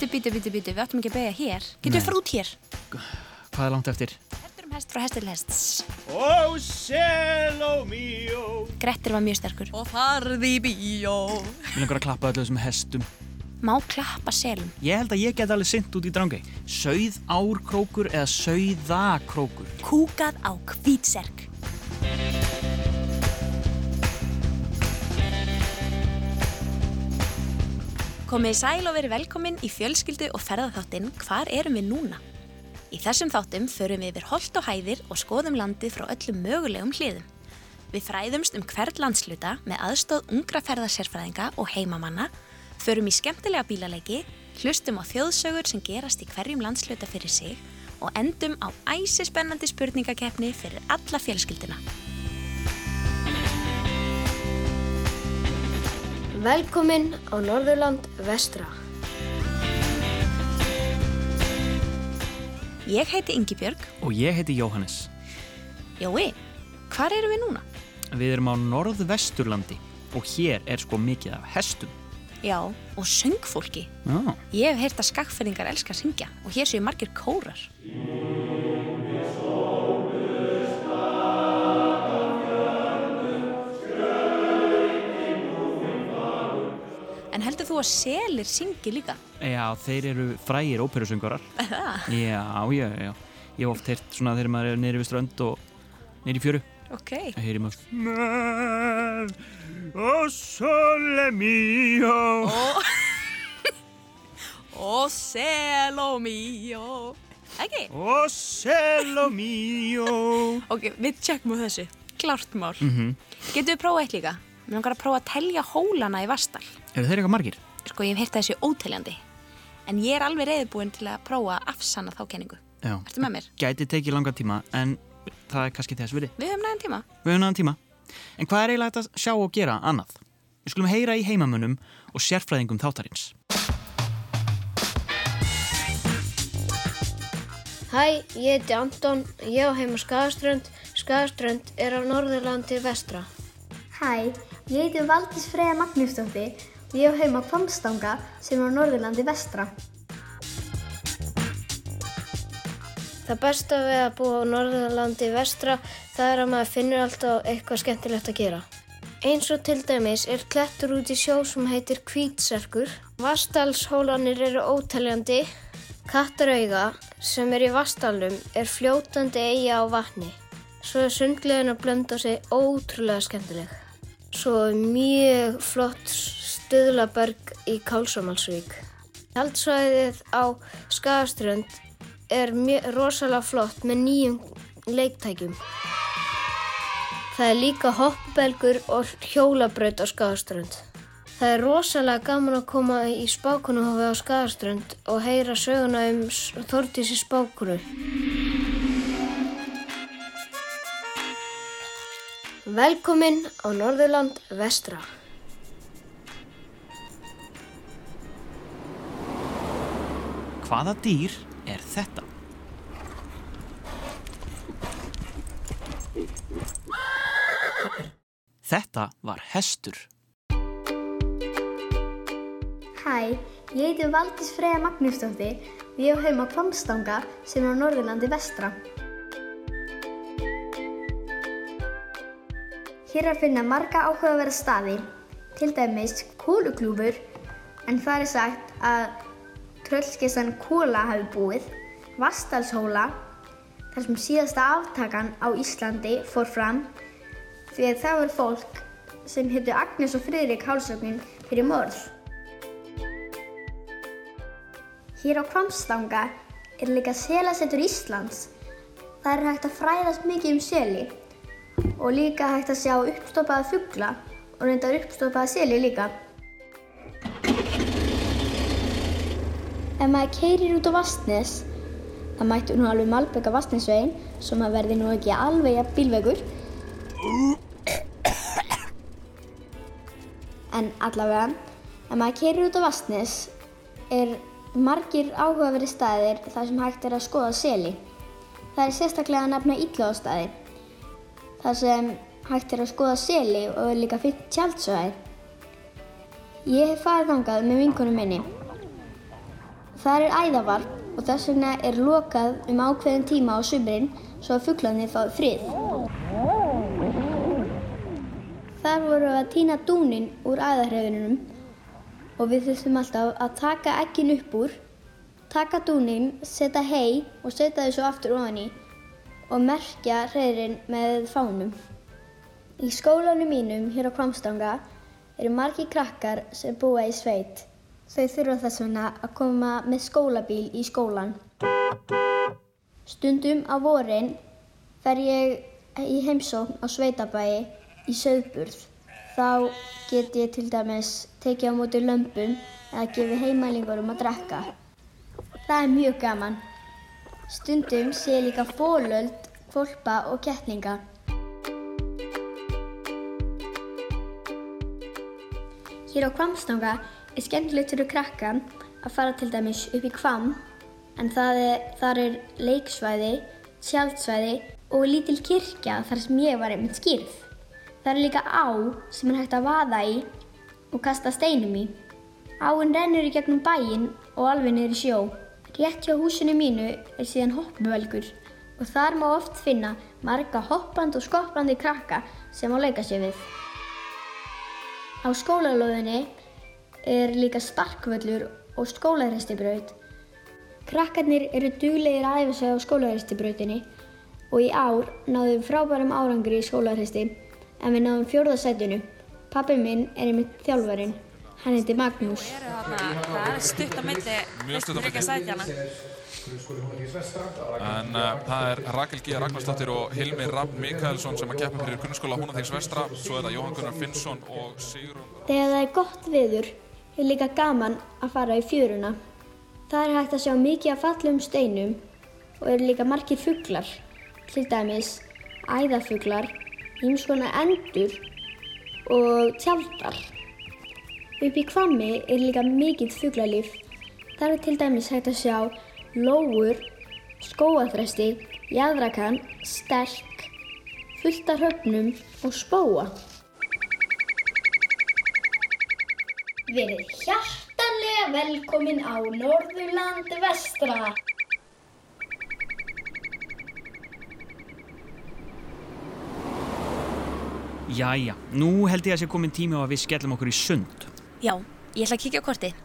Bítu, bítu, bítu, bítu, við áttum ekki að beigja hér. Getur við Nei. fara út hér? Hvað er langt eftir? Hertur um hest frá hestur til hests. Oh, cielo mio. Grettir var mjög sterkur. Og farði í bíó. Við langar að klappa öllu þessum hestum. Má klappa selum. Ég held að ég get alveg sint út í drangei. Sauð árkrókur eða sauðakrókur. Kúkað á hvítserk. Komið í sæl og verið velkomin í fjölskyldu og ferðarþáttinn Hvar erum við núna? Í þessum þáttum förum við yfir holt og hæðir og skoðum landið frá öllum mögulegum hliðum. Við fræðumst um hvert landsluta með aðstóð ungra ferðarsérfræðinga og heimamanna, förum í skemmtilega bílaleiki, hlustum á þjóðsögur sem gerast í hverjum landsluta fyrir sig og endum á æsispennandi spurningakeppni fyrir alla fjölskylduna. Velkomin á Norðurland vestra. Ég heiti Ingi Björg. Og ég heiti Jóhannes. Jói, hvar erum við núna? Við erum á norðvesturlandi og hér er sko mikið af hestum. Já, og söngfólki. Já. Ég hef heyrt að skakfyrringar elska að syngja og hér séu margir kórar. Þú að selir syngi líka? Já, þeir eru frægir óperusöngarar. Já, já, já. Ég hef oft heyrt svona þegar maður er neyri við strönd og neyri í fjöru. Ok. Það heyri maður svona Oh, sole mio Og selo míó. Ekki? Oh, cielo mio Ok, við tjekkum á þessu. Klárt mál. mm Getum við prófað eitt líka? Mér langar að prófa að telja hólana í Vastal. Eru þeir eitthvað margir? Sko, ég hef heyrt að þessu óteljandi. En ég er alveg reyðbúin til að prófa að afsanna þá kenningu. Já. Ertu með mér? Gæti tekið langa tíma en það er kannski þess virði. Við höfum næðan tíma. Við höfum náðan tíma. En hvað er eiginlega að sjá og gera annað? Við skulum heyra í heimamönnum og sérfræðingum þáttarins. Hæ, ég heiti Anton, ég á heima Skagaströnd. Skagaströnd er á Norðurlandi vestra. Hæ, ég heiti Valdís Freyja Magnúsdóttir ég á heima Kvamstanga sem er á Norðurlandi vestra. Það besta við að búa á Norðurlandi vestra það er að maður finnur alltaf eitthvað skemmtilegt að gera. Eins og til dæmis er klettur út í sjó sem heitir Kvítserkur. Vastalshólanir eru óteljandi. Kattarauga sem er í Vastalum er fljótandi eiga á vatni. Svo er sundlegin að blönda sig ótrúlega skemmtileg. Svo er mjög flott stöðlaberg í Kálsamalsvík. Haldsvæðið á Skagaströnd er rosalega flott með nýjum leiktækjum. Það er líka hoppbelgur og hjólabraut á Skagaströnd. Það er rosalega gaman að koma í spákunuhofi á Skagaströnd og heyra söguna um Þordísi spákunu. Velkomin á Norðurland vestra. Hvaða dýr er þetta? Þetta var hestur. Hæ, ég heiti Valdís Freyja Magnúsdóttir og ég á heima Kvamstanga sem er á Norðurlandi vestra. Hér er finna marga áhugaverða staði, til dæmis kóluklúfur, en það er sagt að tröllskessan Kóla hafi búið, Vastalshóla, þar sem síðasta aftakan á Íslandi fór fram, því að það var fólk sem héttu Agnes og Friðrik hálsögnin fyrir morð. Hér á Kvamstanga er líka selasettur Íslands. Það er hægt að fræðast mikið um seli og líka hægt að sjá uppstoppaða fugla og reyndar uppstoppaða seli líka. Ef maður keirir út á Vastnes, það mættu nú alveg malböka Vastnesvegin, svo maður verði nú ekki alveg jafn bílvegur. En allavega, ef maður keirir út á Vastnes, er margir áhugaverði staðir þar sem hægt er að skoða seli. Það er sérstaklega að nefna Íllóðastæði, þar sem hægt er að skoða seli og líka fyrst tjaldsvæði. Ég hef farið þangað með vinkunum minni. Það er æðavarp og þess vegna er lokað um ákveðin tíma á sumrin svo að fugglarnir fái frið. Þar voru við að týna dúnin úr æðarhrefinunum og við þurftum alltaf að taka ekkin upp úr, taka dúnin, setja hei og setja svo aftur ofan í og merkja hreirinn með fánum. Í skólanum mínum hér á Kvamstanga eru margi krakkar sem búa í sveit. Þau þurfa þess vegna að koma með skólabíl í skólan. Stundum á vorin fer ég í heimsókn á sveitabæi í söðburð. Þá get ég til dæmis tekið á móti lömpum eða gefið heimælingur um að drekka. Það er mjög gaman. Stundum sé ég líka fólöld, kvolpa og kettlinga. Hér á Kvamstanga er skemmtilegt fyrir krakka að fara til dæmis upp í Kvam en það er, þar er leiksvæði, tjaldsvæði og lítil kirkja þar sem ég var einmitt skýrð. Það er líka á sem er hægt að vaða í og kasta steinum í. Áinn rennur í gegnum bæinn og alveg niður í sjó. Rétt hjá húsinu mínu er síðan hoppvelgur og þar má oft finna marga hoppandi og skoppandi krakka sem á leika sér við. Á skólalóðinni er líka starkvöllur og skólaðristibraut. Krakkarnir eru duglegir að æfa sig á skólaðristibrautinni og í ár náðum við frábærum árangri í skólaðristi en við náðum fjórðasætinu. Pappi minn er einmitt þjálfarinn. Hann heiti Magnús. það er stutt á milli Mjög stutt á milli. En uh, það er Rakel G. Ragnarsdóttir og Hilmi Rapp Mikaelsson sem að keppa fyrir grunnskóla Húnaþings vestra. Svo er það Jóhann Gunnar Finnsson og Sigrun. Þegar það er gott viður er líka gaman að fara í fjöruna. Það er hægt að sjá mikið af fallum steinum og eru líka margir fuglar. Til dæmis æðafuglar, ímskona endur og tjaldar. Upp í Hvammi er líka mikið fuglalíf. Það er til dæmis hægt að sjá lóur, skóaþresti, jaðrakan, stelk, fullt af höfnum og spóa. Verið hjartanlega velkomin á Norðurland vestra. Jæja, nú held ég að sé komin tími á að við skellum okkur í sund. Já, ég ætla að kíkja á kortið.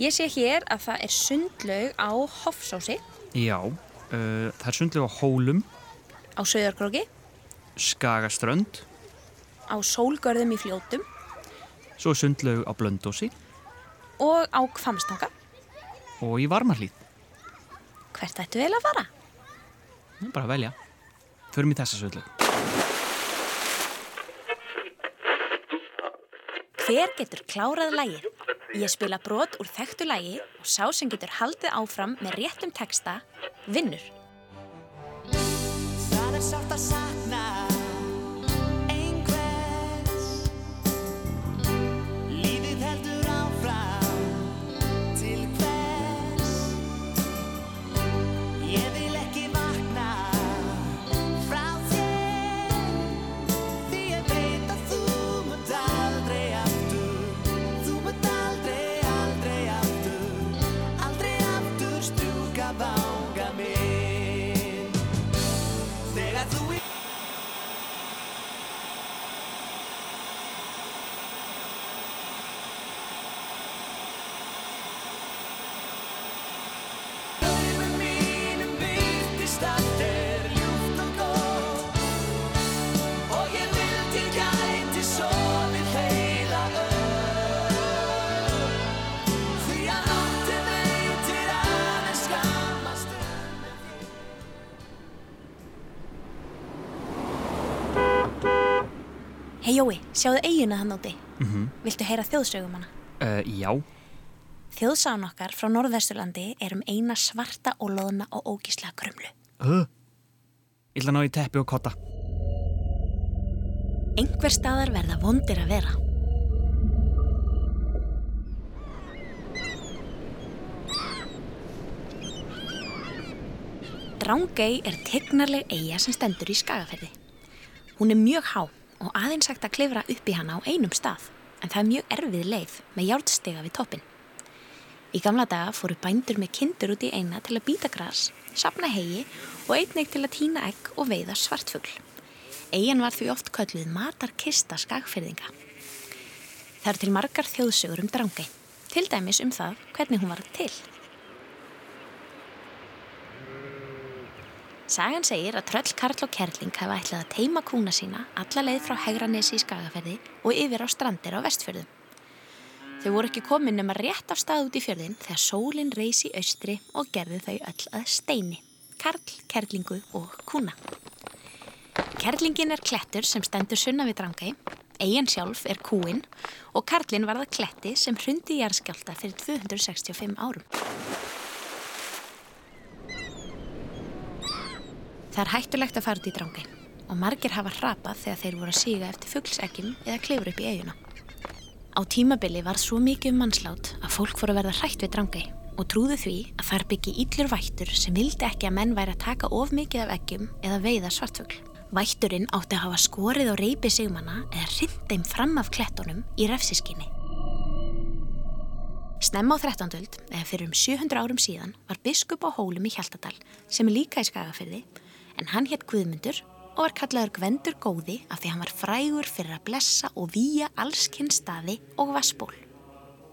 Ég sé hér að það er sundlaug á Hofsási, Já, uh, það er sundlega á Hólum, á Söðarkróki, Skagaströnd, á Sólgörðum í Fljótum svo sundlaug á Blöndósi og á Kvamstanga. og í Varmarlíð. Hvert ættu vel að fara? Er bara að velja. Förum í þessa sundlaug. Hver getur klárað lægið? Ég spila brot úr þekktu lægi og sá sem getur haldið áfram með réttum texta vinnur. Sjáðu eiguna hann úti. Mm Viltu heyra þjóðsögum hana? uh, já, Þjóðsán okkar frá Norðvesturlandi er um eina svarta og loðna og ógíslega krumlu. uh. ég ætla að ná í teppi og kotta. Einhver staðar verða vondir að vera. Drangey er tegnarleg eiga sem stendur í skagaferði. Hún er mjög há og aðeins hægt að klifra upp í hana á einum stað, en það er mjög erfið leið með járnstega við toppin. Í gamla daga fóru bændur með kindur út í eina til að býta gras, sapna hegi og einnig til að týna egg og veiða svartfugl. Eigin var því oft kölluð matarkista skagfyrðinga. Það eru til margar þjóðsögur um drangei, til dæmis um það hvernig hún var til. Sagan segir að tröll Karl og Kerling hafa ætlað að teima kúna sína alla leið frá Hegranesi í Skagaferði og yfir á strandir á vestfjörðum. Þau voru ekki komin nema rétt af stað út í fjörðin þegar sólinn reys í austri og gerði þau öll að steini. Karl, Kerlingu og kúna. Kerlingin er klettur sem stendur sunna við drangei, eigin sjálf er kúin og Karlin var það kletti sem hrundi í jarðskjálta fyrir 265 árum. Það er hættulegt að fara út í drangei og margir hafa hrapað þegar þeir voru að síga eftir fuggsegjum eða klefur upp í eiguna. Á tímabili var svo mikið um mannslát að fólk voru að verða hrætt við drangei og trúðu því að þar byggi íllur vættur sem vildi ekki að menn væri að taka of mikið af eggjum eða veiða svartfugl. Vætturinn átti að hafa skorið og reypi sigmanna eða rindeim fram af klettunum í refsiskinni. Snemma á 13. öld, eða fyrir um 700 árum síðan, var biskup á hólum í Hjaltadal sem er líka í Skagafyrði en hann hétt Guðmundur og var kallaður Gvendur góði af því hann var frægur fyrir að blessa og výja allskinn staði og vassból.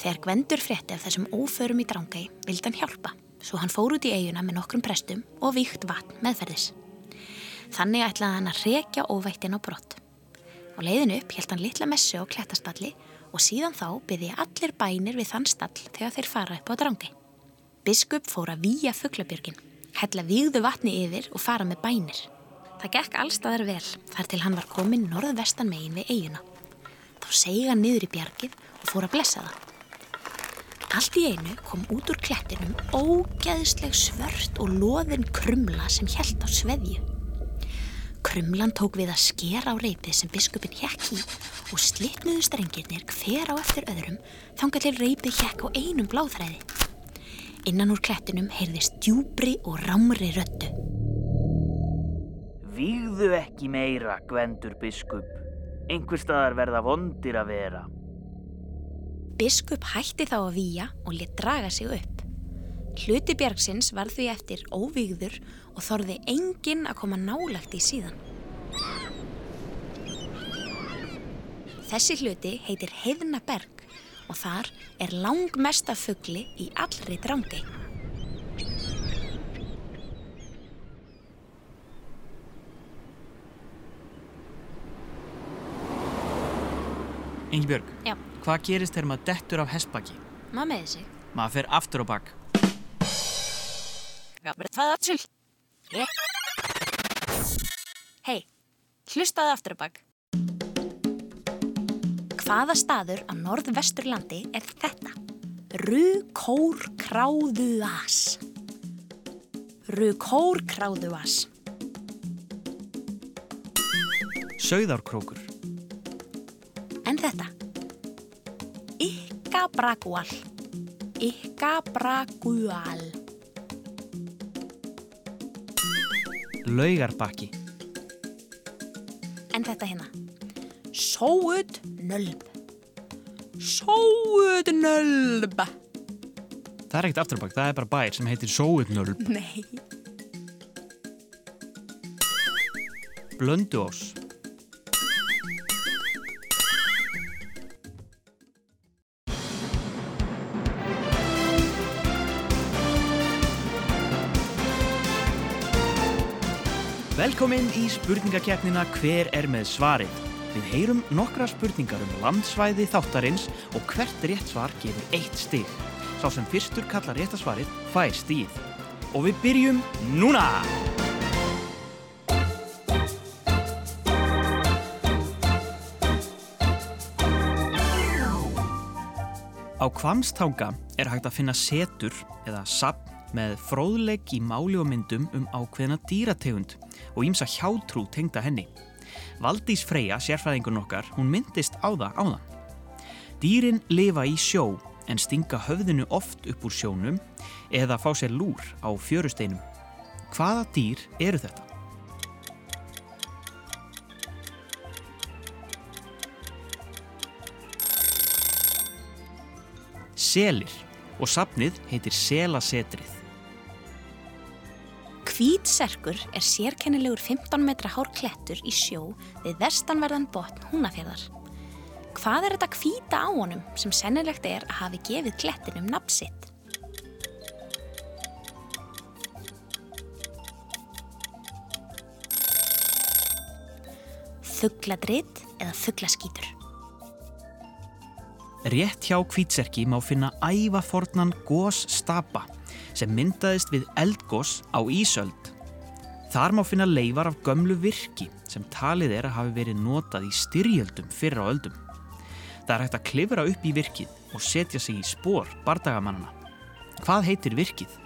Þegar Gvendur frétti af þessum óförum í drangei vildi hann hjálpa, svo hann fór út í eiguna með nokkrum prestum og víkt vatn meðferðis. Þannig ætlaði hann að rekja óvættin á brott. Á leiðinu upp held hann litla messu á klettastalli og síðan þá byrði allir bænir við þann stall þegar þeir fara upp á drangei. Biskup fór að výja fugglabjörgin, hella vígðu vatni yfir og fara með bænir. Það gekk allstaðar vel þar til hann var komin norðvestan megin við eiguna. Þá segi hann niður í bjargið og fór að blessa það. Allt í einu kom út úr klettinum ógeðsleg svört og loðin krumla sem held á sveðju. Krumlan tók við að skera á reypið sem biskupin hjekk í og slitnuðu strengirnir hver á eftir öðrum þangar til reypið hjekk á einum bláþræði. Innan úr klettinum heyrðist djúbri og rámri röttu. Vígðu ekki meira, Gvendur biskup. Einhver staðar verða vondir að vera. Biskup hætti þá að výja og let draga sig upp. Hluti bjargsins var því eftir óvígður og þorði enginn að koma nálagt í síðan. Þessi hluti heitir Heiðnaberg og þar er langmesta fuggli í allri drangi. Ingibjörg, Já. hvað gerist þegar maður dettur af hestbaki? Maður með þessi. Maður fer aftur á bak. Það til. Hei, hlustaðu aftur á bak. Hvaða staður á norðvesturlandi er þetta? Rukórkráðuas. Rukórkráðuas. Sauðárkrókur. En þetta? Ykkabragual. Ykkabragual. Laugarbakki. En þetta hérna? Sóut nölb. Sóut nölb. Það er ekkert aftur á bak, það er bara bær sem heitir Sóutnölb. Nei. Blönduós. Velkomin í spurningakeppnina Hver er með svarið? Við heyrum nokkra spurningar um landsvæði þáttarins og hvert rétt svar gefur eitt stig. Sá sem fyrstur kallar rétta svarið fær stíð. Og við byrjum núna! Á Kvamstanga er hægt að finna setur eða sapn með fróðleik í máli og myndum um ákveðina dýrategund og ímsa hjátrú tengda henni. Valdís Freyja, sérfræðingun okkar, hún myndist á það áðan. Dýrin lifa í sjó en stinga höfðinu oft upp úr sjónum eða fá sér lúr á fjörusteinum. Hvaða dýr eru þetta? Selir. og safnið heitir Selasetrið. Hvítserkur er sérkennilegur 15 metra hár klettur í sjó við vestanverðan botn húnafjörðar. Hvað er þetta hvíta á honum sem sennilegt er að hafi gefið klettinum nafn sitt? Þugladrit eða þuglaskítur. Rétt hjá hvítserki má finna ævafornan gósstapa sem myndaðist við eldgós á Ísöld. Þar má finna leifar af gömlu virki sem talið er að hafi verið notað í styrjöldum fyrra á öldum. Það er hægt að klifra upp í virkið og setja sig í spór bardagamannana. Hvað heitir virkið?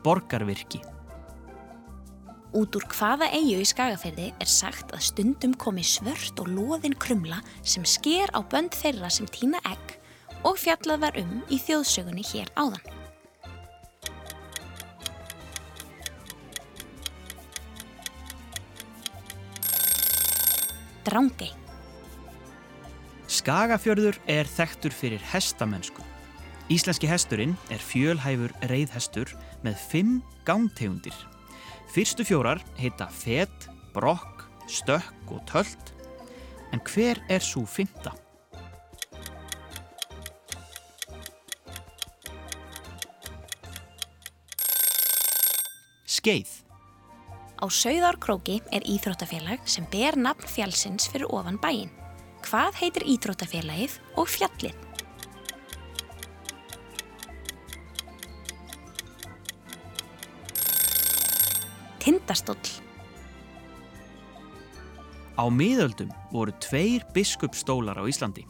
Borgarvirki. Út úr hvaða eigu í Skagaferði er sagt að stundum komi svört og loðin krumla sem sker á bönd þeirra sem týna egg og fjallað var um í þjóðsögunni hér áðan. Drangei. Skagafjörður er þekktur fyrir hestamennsku. Íslenski hesturinn er fjölhæfur reyðhestur með fimm gangtegundir. Fyrstu fjórar heita fet, brokk, stökk og tölt. En hver er svo fymta? Skeið. Á Sauðárkróki er íþróttafélag sem ber nafn fjallsins fyrir ofan bæin. Hvað heitir íþróttafélagið og fjallið? Tindastóll. Á miðöldum voru tveir biskupstólar á Íslandi,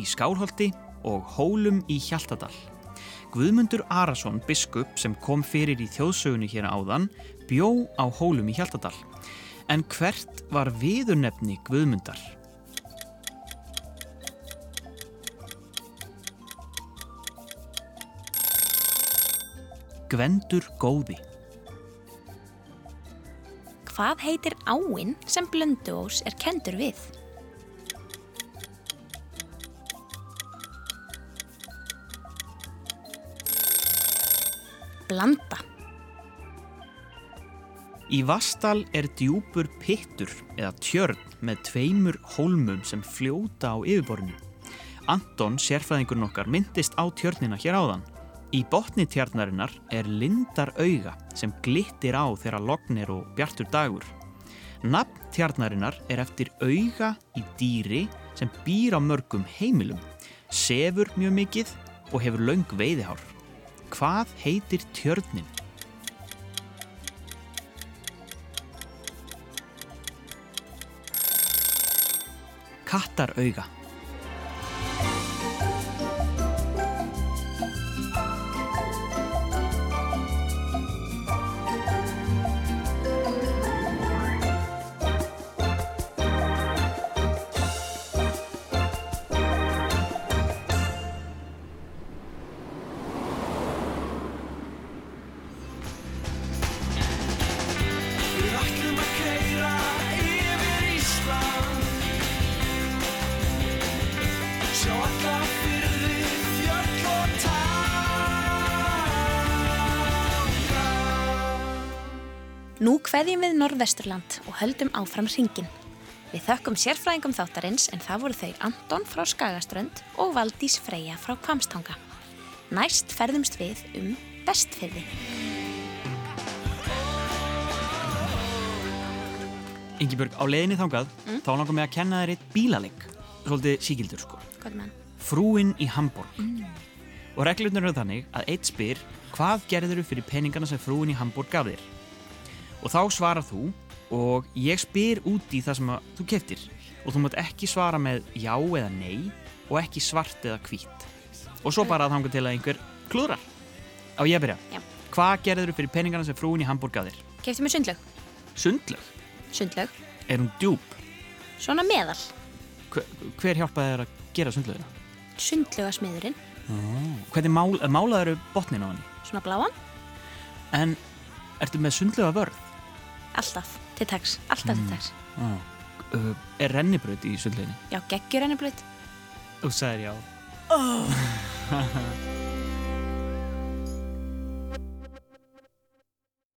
í Skálholti og Hólum í Hjaltadal. Guðmundur Arason, biskup sem kom fyrir í þjóðsögunni hér áðan, bjó á Hólum í Hjaltadal. En hvert var viðurnefni Guðmundar? Gvendur góði. Hvað heitir áinn sem Blönduós er kendur við? Blanda. Í Vastal er djúpur pittur eða tjörn með tveimur hólmum sem fljóta á yfirborðinu. Anton, sérfræðingurinn okkar, myndist á tjörnina hér áðan. Í botni tjarnarinnar er lindar auga sem glittir á þeirra lognir og bjartur dagur. Nafn tjarnarinnar er eftir auga í dýri sem býr á mörgum heimilum, sefur mjög mikið og hefur laung veiðihár. Hvað heitir tjörnin? Kattarauga. Nú kveðjum við Norðvesturland og höldum áfram hringin. Við þökkum sérfræðingum þáttarins en það voru þau Anton frá Skagaströnd og Valdís Freyja frá Kvamstanga. Næst ferðumst við um Vestfirði. Ingibjörg, á leiðinni þangað, Mm. þá langar mig að kenna þér eitt bílaleg. Svolítið síkildur, sko. Hvað er með hann? Frúin í Hamburg. Mm. Og reglurnar eru þannig að eitt spyr hvað gerður þú fyrir peningana sem frúin í Hamburg gaf þér? Og þá svarar þú og ég spyr út í það sem að þú keftir. Og þú mátt ekki svara með já eða nei og ekki svart eða hvít. Og svo bara að þanga til að einhver klúðrar. Á ég að byrja. Já. Hvað gerður þú fyrir peningana sem frúin í Hamburg gaf þér? Kefti mér sundlaug. Sundlög. Sundlaug. Er hún djúb? Svona meðal. Hver, hver hjálpaði þér að gera sundlögina? Sundlaugasmiðurinn. Hvernig mál, málaður botnin á henni? Svona bláan. En ertu með sundlega vörð? Alltaf til tags. Alltaf Mm. til tags. uh, Er rennibraut í sundleginni? Já, geggjur henni blöð. Þú sagðir já Oh.